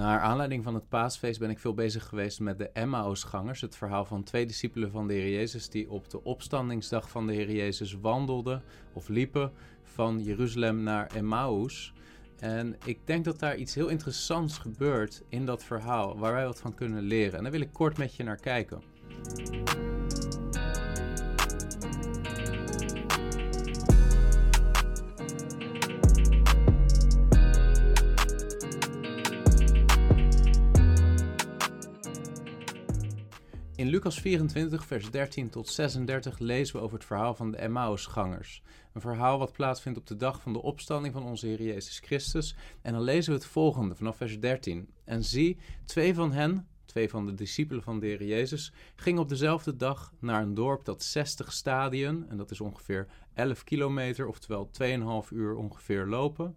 Naar aanleiding van het paasfeest ben ik veel bezig geweest met de Emmausgangers, het verhaal van twee discipelen van de Heer Jezus die op de opstandingsdag van de Heer Jezus wandelden of liepen van Jeruzalem naar Emmaus. En ik denk dat daar iets heel interessants gebeurt in dat verhaal, waar wij wat van kunnen leren. En daar wil ik kort met je naar kijken. In Lucas 24, vers 13 tot 36 lezen we over het verhaal van de Emmausgangers. Een verhaal wat plaatsvindt op de dag van de opstanding van onze Heer Jezus Christus. En dan lezen we het volgende vanaf vers 13. En zie, twee van hen, twee van de discipelen van de Heer Jezus, gingen op dezelfde dag naar een dorp dat 60 stadien, en dat is ongeveer 11 kilometer, oftewel 2,5 uur ongeveer lopen,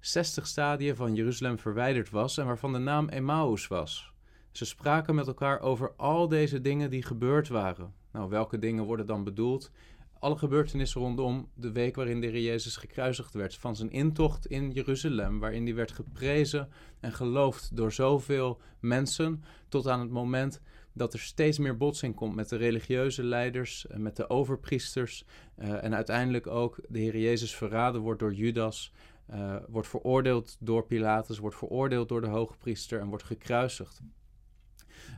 60 stadien van Jeruzalem verwijderd was en waarvan de naam Emmaus was. Ze spraken met elkaar over al deze dingen die gebeurd waren. Nou, welke dingen worden dan bedoeld? Alle gebeurtenissen rondom de week waarin de Heer Jezus gekruisigd werd. Van zijn intocht in Jeruzalem, waarin hij werd geprezen en geloofd door zoveel mensen. Tot aan het moment dat er steeds meer botsing komt met de religieuze leiders, met de overpriesters. Uh, en uiteindelijk ook de Heer Jezus verraden wordt door Judas. Uh, wordt veroordeeld door Pilatus, wordt veroordeeld door de hoogpriester en wordt gekruisigd.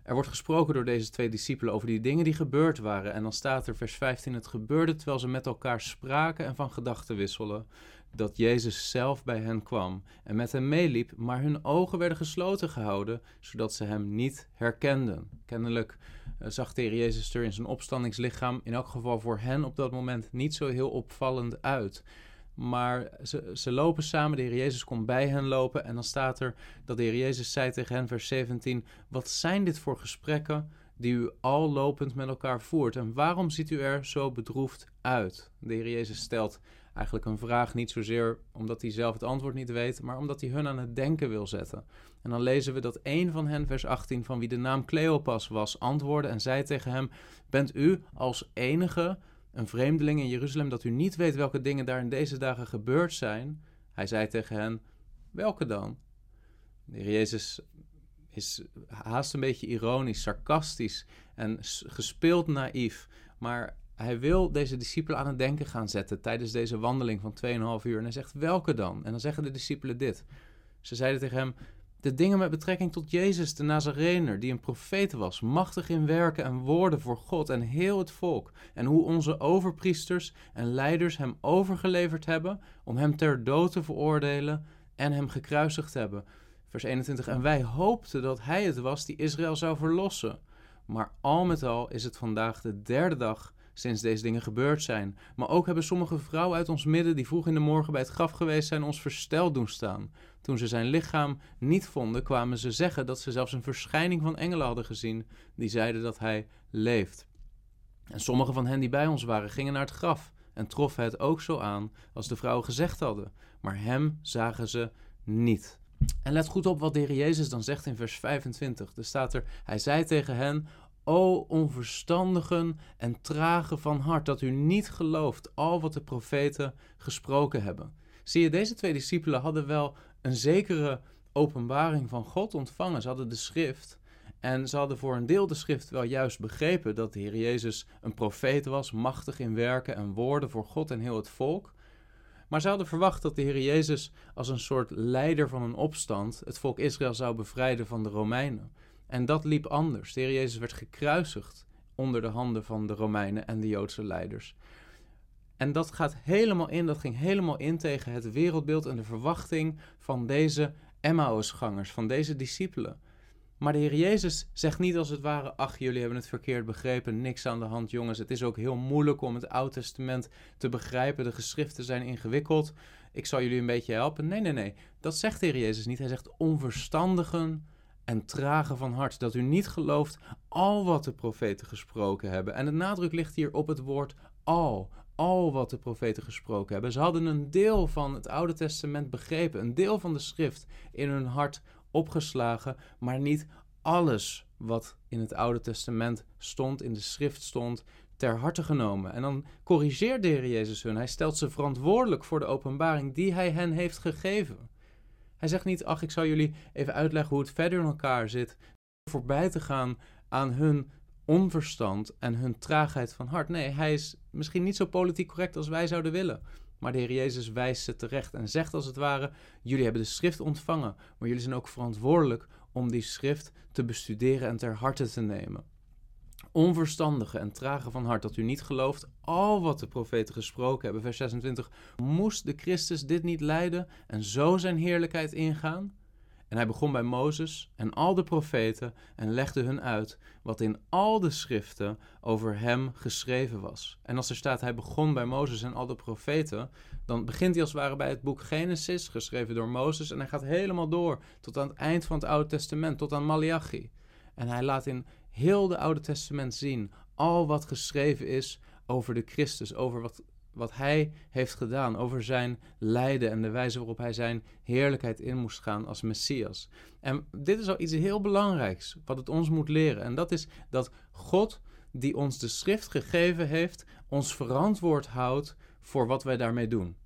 Er wordt gesproken door deze twee discipelen over die dingen die gebeurd waren. En dan staat er vers 15: Het gebeurde terwijl ze met elkaar spraken en van gedachten wisselen. Dat Jezus zelf bij hen kwam en met hen meeliep, maar hun ogen werden gesloten gehouden, zodat ze hem niet herkenden. Kennelijk uh, zag de Jezus er in zijn opstandingslichaam, in elk geval voor hen op dat moment, niet zo heel opvallend uit. Maar ze, ze lopen samen, de Heer Jezus komt bij hen lopen. En dan staat er dat de Heer Jezus zei tegen hen, vers 17: Wat zijn dit voor gesprekken die u al lopend met elkaar voert? En waarom ziet u er zo bedroefd uit? De Heer Jezus stelt eigenlijk een vraag, niet zozeer omdat hij zelf het antwoord niet weet, maar omdat hij hun aan het denken wil zetten. En dan lezen we dat een van hen, vers 18, van wie de naam Cleopas was, antwoordde en zei tegen hem: Bent u als enige een vreemdeling in Jeruzalem, dat u niet weet welke dingen daar in deze dagen gebeurd zijn. Hij zei tegen hen: Welke dan? De heer Jezus is haast een beetje ironisch, sarcastisch en gespeeld naïef. Maar hij wil deze discipelen aan het denken gaan zetten tijdens deze wandeling van 2,5 uur. En hij zegt: Welke dan? En dan zeggen de discipelen dit. Ze zeiden tegen hem: de dingen met betrekking tot Jezus de Nazarener, die een profeet was, machtig in werken en woorden voor God en heel het volk, en hoe onze overpriesters en leiders hem overgeleverd hebben om hem ter dood te veroordelen en hem gekruisigd hebben. Vers 21. En wij hoopten dat hij het was die Israël zou verlossen. Maar al met al is het vandaag de derde dag sinds deze dingen gebeurd zijn. Maar ook hebben sommige vrouwen uit ons midden die vroeg in de morgen bij het graf geweest zijn ons versteld doen staan. Toen ze zijn lichaam niet vonden, kwamen ze zeggen dat ze zelfs een verschijning van engelen hadden gezien die zeiden dat hij leeft. En sommige van hen die bij ons waren gingen naar het graf en troffen het ook zo aan als de vrouwen gezegd hadden, maar hem zagen ze niet. En let goed op wat de Jezus dan zegt in vers 25. Er staat er: Hij zei tegen hen: O onverstandigen en trage van hart, dat u niet gelooft al wat de profeten gesproken hebben. Zie je, deze twee discipelen hadden wel een zekere openbaring van God ontvangen. Ze hadden de schrift. En ze hadden voor een deel de schrift wel juist begrepen dat de Heer Jezus een profeet was, machtig in werken en woorden voor God en heel het volk. Maar ze hadden verwacht dat de Heer Jezus als een soort leider van een opstand het volk Israël zou bevrijden van de Romeinen. En dat liep anders. De Heer Jezus werd gekruisigd onder de handen van de Romeinen en de Joodse leiders. En dat gaat helemaal in, dat ging helemaal in tegen het wereldbeeld en de verwachting van deze Emmausgangers, van deze discipelen. Maar de Heer Jezus zegt niet als het ware: Ach, jullie hebben het verkeerd begrepen, niks aan de hand, jongens. Het is ook heel moeilijk om het Oude Testament te begrijpen. De geschriften zijn ingewikkeld. Ik zal jullie een beetje helpen. Nee, nee, nee. Dat zegt de Heer Jezus niet. Hij zegt: Onverstandigen en trage van hart, dat u niet gelooft al wat de profeten gesproken hebben. En de nadruk ligt hier op het woord al. Al wat de profeten gesproken hebben. Ze hadden een deel van het Oude Testament begrepen, een deel van de schrift in hun hart opgeslagen, maar niet alles wat in het Oude Testament stond, in de schrift stond, ter harte genomen. En dan corrigeert de Jezus hun. Hij stelt ze verantwoordelijk voor de openbaring die hij hen heeft gegeven. Hij zegt niet, ach, ik zal jullie even uitleggen hoe het verder in elkaar zit. Voorbij te gaan aan hun onverstand en hun traagheid van hart. Nee, hij is misschien niet zo politiek correct als wij zouden willen. Maar de Heer Jezus wijst ze terecht en zegt als het ware: Jullie hebben de schrift ontvangen, maar jullie zijn ook verantwoordelijk om die schrift te bestuderen en ter harte te nemen. Onverstandige en trage van hart, dat u niet gelooft al wat de profeten gesproken hebben. Vers 26. Moest de Christus dit niet lijden en zo zijn heerlijkheid ingaan? En hij begon bij Mozes en al de profeten en legde hun uit wat in al de schriften over hem geschreven was. En als er staat hij begon bij Mozes en al de profeten, dan begint hij als het ware bij het boek Genesis, geschreven door Mozes, en hij gaat helemaal door tot aan het eind van het Oude Testament, tot aan Malachi. En hij laat in heel de Oude Testament zien al wat geschreven is over de Christus, over wat wat hij heeft gedaan, over zijn lijden en de wijze waarop hij zijn heerlijkheid in moest gaan als Messias. En dit is al iets heel belangrijks wat het ons moet leren. En dat is dat God, die ons de schrift gegeven heeft, ons verantwoord houdt voor wat wij daarmee doen.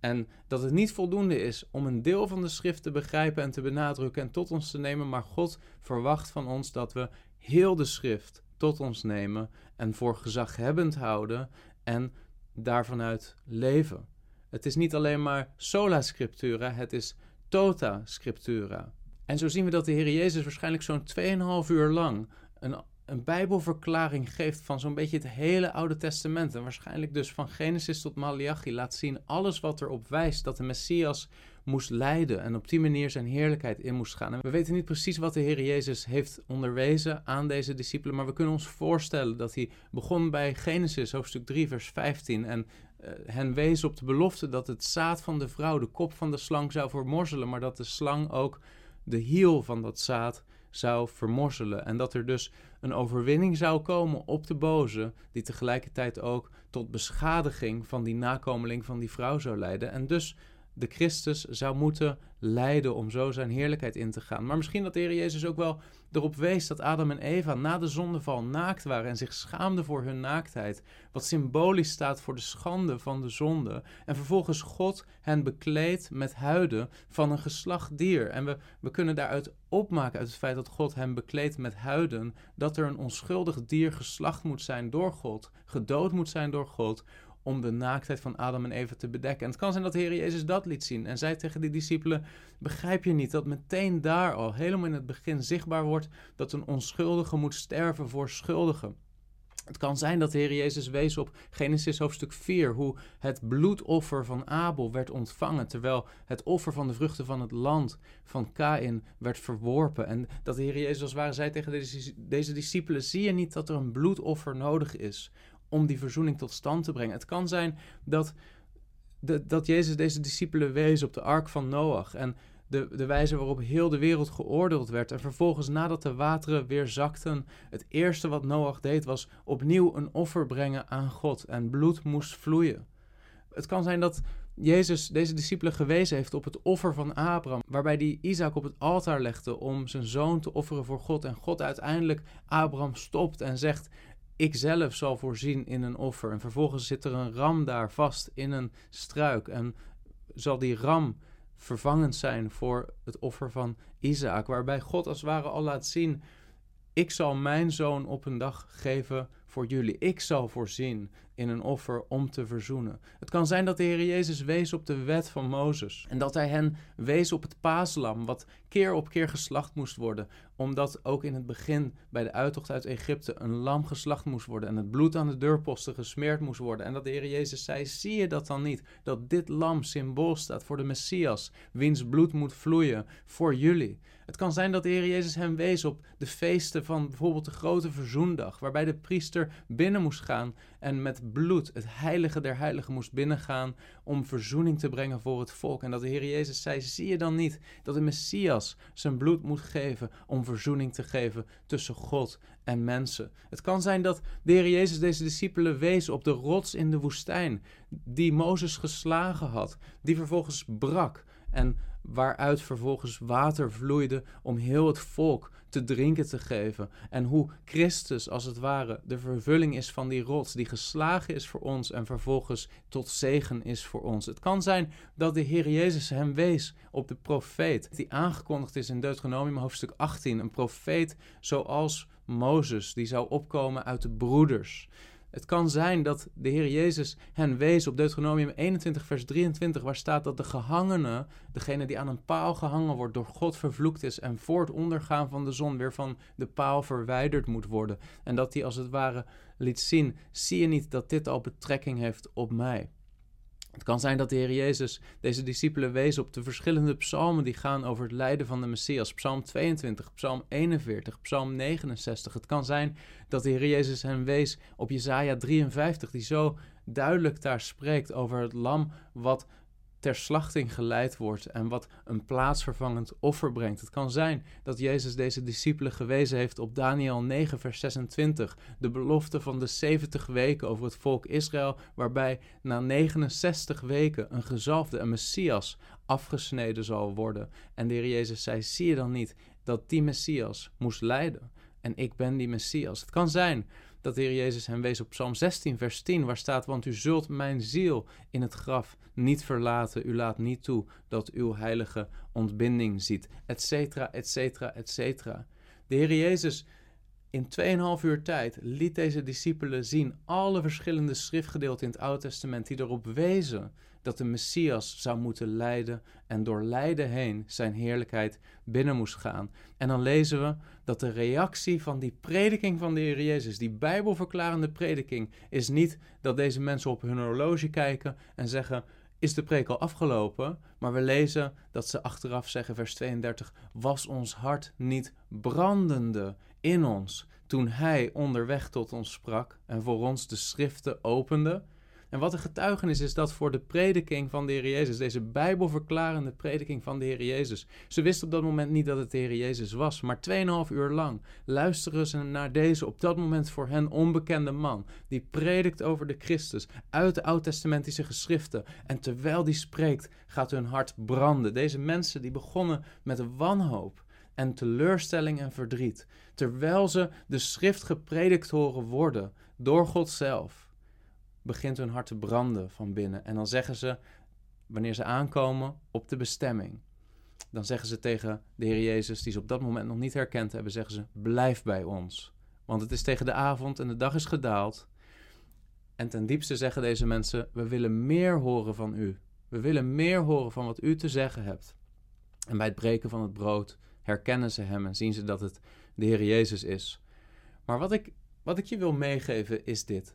En dat het niet voldoende is om een deel van de schrift te begrijpen en te benadrukken en tot ons te nemen, maar God verwacht van ons dat we heel de schrift tot ons nemen en voor gezaghebbend houden en daarvanuit leven. Het is niet alleen maar sola scriptura, het is tota scriptura. En zo zien we dat de Heer Jezus waarschijnlijk zo'n 2,5 uur lang een, een Bijbelverklaring geeft van zo'n beetje het hele Oude Testament. En waarschijnlijk dus van Genesis tot Malachi laat zien alles wat erop wijst dat de Messias moest lijden en op die manier zijn heerlijkheid in moest gaan. En we weten niet precies wat de Heer Jezus heeft onderwezen aan deze discipelen, maar we kunnen ons voorstellen dat hij begon bij Genesis hoofdstuk 3 vers 15 en uh, hen wees op de belofte dat het zaad van de vrouw de kop van de slang zou vermorzelen, maar dat de slang ook de hiel van dat zaad zou vermorzelen. En dat er dus een overwinning zou komen op de boze, die tegelijkertijd ook tot beschadiging van die nakomeling van die vrouw zou leiden. En dus de Christus zou moeten lijden om zo zijn heerlijkheid in te gaan. Maar misschien dat de Heer Jezus ook wel erop wees dat Adam en Eva na de zondeval naakt waren en zich schaamden voor hun naaktheid, wat symbolisch staat voor de schande van de zonde. En vervolgens God hen bekleedt met huiden van een geslacht dier. En we, we kunnen daaruit opmaken uit het feit dat God hen bekleedt met huiden, dat er een onschuldig dier geslacht moet zijn door God, gedood moet zijn door God, om de naaktheid van Adam en Eva te bedekken. En het kan zijn dat de Heer Jezus dat liet zien. En zei tegen die discipelen: Begrijp je niet dat meteen daar al, helemaal in het begin, zichtbaar wordt dat een onschuldige moet sterven voor schuldigen? Het kan zijn dat de Heer Jezus wees op Genesis hoofdstuk 4, hoe het bloedoffer van Abel werd ontvangen, terwijl het offer van de vruchten van het land van Kain werd verworpen. En dat de Heer Jezus als het ware zei tegen deze, deze discipelen, zie je niet dat er een bloedoffer nodig is om die verzoening tot stand te brengen. Het kan zijn dat, de, dat Jezus deze discipelen wees op de ark van Noach en de, de wijze waarop heel de wereld geoordeeld werd. En vervolgens, nadat de wateren weer zakten, het eerste wat Noach deed was opnieuw een offer brengen aan God en bloed moest vloeien. Het kan zijn dat Jezus deze discipelen gewezen heeft op het offer van Abraham, waarbij hij Isaac op het altaar legde om zijn zoon te offeren voor God. En God uiteindelijk Abraham stopt en zegt: ik zelf zal voorzien in een offer. En vervolgens zit er een ram daar vast in een struik. En zal die ram vervangend zijn voor het offer van Isaac. Waarbij God als het ware al laat zien: Ik zal mijn zoon op een dag geven voor jullie. Ik zal voorzien in een offer om te verzoenen. Het kan zijn dat de Heer Jezus wees op de wet van Mozes en dat hij hen wees op het paaslam, wat keer op keer geslacht moest worden, omdat ook in het begin bij de uittocht uit Egypte een lam geslacht moest worden en het bloed aan de deurposten gesmeerd moest worden. En dat de Heer Jezus zei: Zie je dat dan niet? Dat dit lam symbool staat voor de Messias, wiens bloed moet vloeien voor jullie. Het kan zijn dat de Heer Jezus hem wees op de feesten van bijvoorbeeld de grote verzoendag, waarbij de priester binnen moest gaan en met bloed, het heilige der heiligen, moest binnengaan om verzoening te brengen voor het volk. En dat de Heer Jezus zei: Zie je dan niet dat de Messias zijn bloed moet geven om verzoening te geven tussen God en mensen? Het kan zijn dat de Heer Jezus deze discipelen wees op de rots in de woestijn, die Mozes geslagen had, die vervolgens brak en waaruit vervolgens water vloeide om heel het volk te drinken te geven. En hoe Christus, als het ware, de vervulling is van die rots, die geslagen is voor ons en vervolgens tot zegen is voor ons. Het kan zijn dat de Heer Jezus hem wees op de profeet, die aangekondigd is in Deuteronomium hoofdstuk 18. Een profeet zoals Mozes, die zou opkomen uit de broeders. Het kan zijn dat de Heer Jezus hen wees op Deuteronomium 21, vers 23, waar staat dat de gehangene, degene die aan een paal gehangen wordt, door God vervloekt is en voor het ondergaan van de zon weer van de paal verwijderd moet worden. En dat hij als het ware liet zien: zie je niet dat dit al betrekking heeft op mij? Het kan zijn dat de Heer Jezus deze discipelen wees op de verschillende psalmen die gaan over het lijden van de Messias. Psalm 22, Psalm 41, Psalm 69. Het kan zijn dat de Heer Jezus hen wees op Jesaja 53, die zo duidelijk daar spreekt over het lam wat ter slachting geleid wordt en wat een plaatsvervangend offer brengt. Het kan zijn dat Jezus deze discipelen gewezen heeft op Daniel 9, vers 26, de belofte van de 70 weken over het volk Israël, waarbij na 69 weken een gezalfde, een Messias, afgesneden zal worden. En de Heer Jezus zei, zie je dan niet dat die Messias moest lijden? En ik ben die Messias. Het kan zijn dat de Heer Jezus hem wees op Psalm 16, vers 10, waar staat: Want u zult mijn ziel in het graf niet verlaten. U laat niet toe dat uw heilige ontbinding ziet, et cetera, et cetera, et cetera. De Heer Jezus in 2,5 uur tijd liet deze discipelen zien alle verschillende schriftgedeelten in het Oude Testament die erop wezen dat de Messias zou moeten lijden en door lijden heen zijn heerlijkheid binnen moest gaan. En dan lezen we dat de reactie van die prediking van de Heer Jezus, die bijbelverklarende prediking, is niet dat deze mensen op hun horloge kijken en zeggen: is de preek al afgelopen? Maar we lezen dat ze achteraf zeggen, vers 32, was ons hart niet brandende in ons toen Hij onderweg tot ons sprak en voor ons de schriften opende? En wat een getuigenis is dat voor de prediking van de Heer Jezus, deze bijbelverklarende prediking van de Heer Jezus. Ze wisten op dat moment niet dat het de Heer Jezus was, maar 2,5 uur lang luisteren ze naar deze op dat moment voor hen onbekende man, die predikt over de Christus uit de oud-testamentische geschriften. En terwijl die spreekt, gaat hun hart branden. Deze mensen die begonnen met wanhoop en teleurstelling en verdriet, terwijl ze de schrift gepredikt horen worden door God zelf begint hun hart te branden van binnen. En dan zeggen ze, wanneer ze aankomen op de bestemming, dan zeggen ze tegen de Heer Jezus, die ze op dat moment nog niet herkend hebben, zeggen ze, blijf bij ons. Want het is tegen de avond en de dag is gedaald. En ten diepste zeggen deze mensen, we willen meer horen van u. We willen meer horen van wat u te zeggen hebt. En bij het breken van het brood herkennen ze hem en zien ze dat het de Heer Jezus is. Maar wat ik, wat ik je wil meegeven is dit.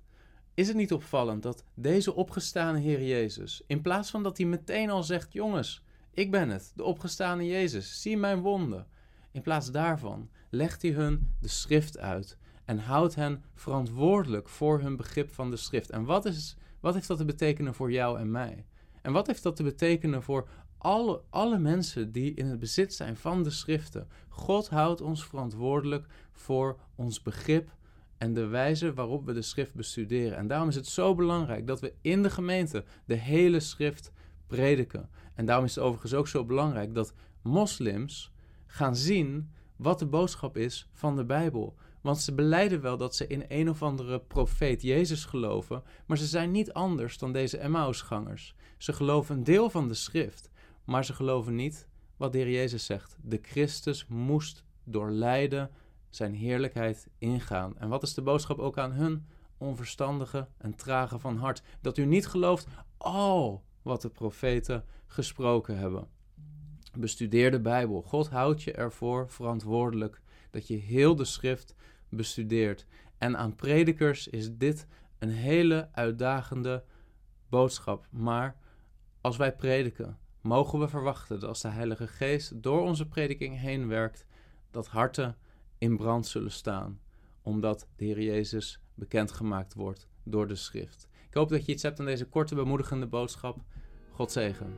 Is het niet opvallend dat deze opgestane Heer Jezus, in plaats van dat hij meteen al zegt: Jongens, ik ben het, de opgestane Jezus, zie mijn wonden. In plaats daarvan legt hij hun de schrift uit en houdt hen verantwoordelijk voor hun begrip van de schrift. En wat, is, wat heeft dat te betekenen voor jou en mij? En wat heeft dat te betekenen voor alle, alle mensen die in het bezit zijn van de schriften? God houdt ons verantwoordelijk voor ons begrip en de wijze waarop we de schrift bestuderen. En daarom is het zo belangrijk dat we in de gemeente de hele schrift prediken. En daarom is het overigens ook zo belangrijk dat moslims gaan zien wat de boodschap is van de Bijbel. Want ze beleiden wel dat ze in een of andere profeet Jezus geloven, maar ze zijn niet anders dan deze Emmausgangers. Ze geloven een deel van de schrift, maar ze geloven niet wat de Heer Jezus zegt. De Christus moest door lijden zijn heerlijkheid ingaan. En wat is de boodschap ook aan hun? Onverstandige en trage van hart. Dat u niet gelooft al wat de profeten gesproken hebben. Bestudeer de Bijbel. God houdt je ervoor verantwoordelijk dat je heel de schrift bestudeert. En aan predikers is dit een hele uitdagende boodschap. Maar als wij prediken, mogen we verwachten dat als de Heilige Geest door onze prediking heen werkt, dat harten in brand zullen staan, omdat de Heer Jezus bekendgemaakt wordt door de schrift. Ik hoop dat je iets hebt aan deze korte bemoedigende boodschap. God zegen.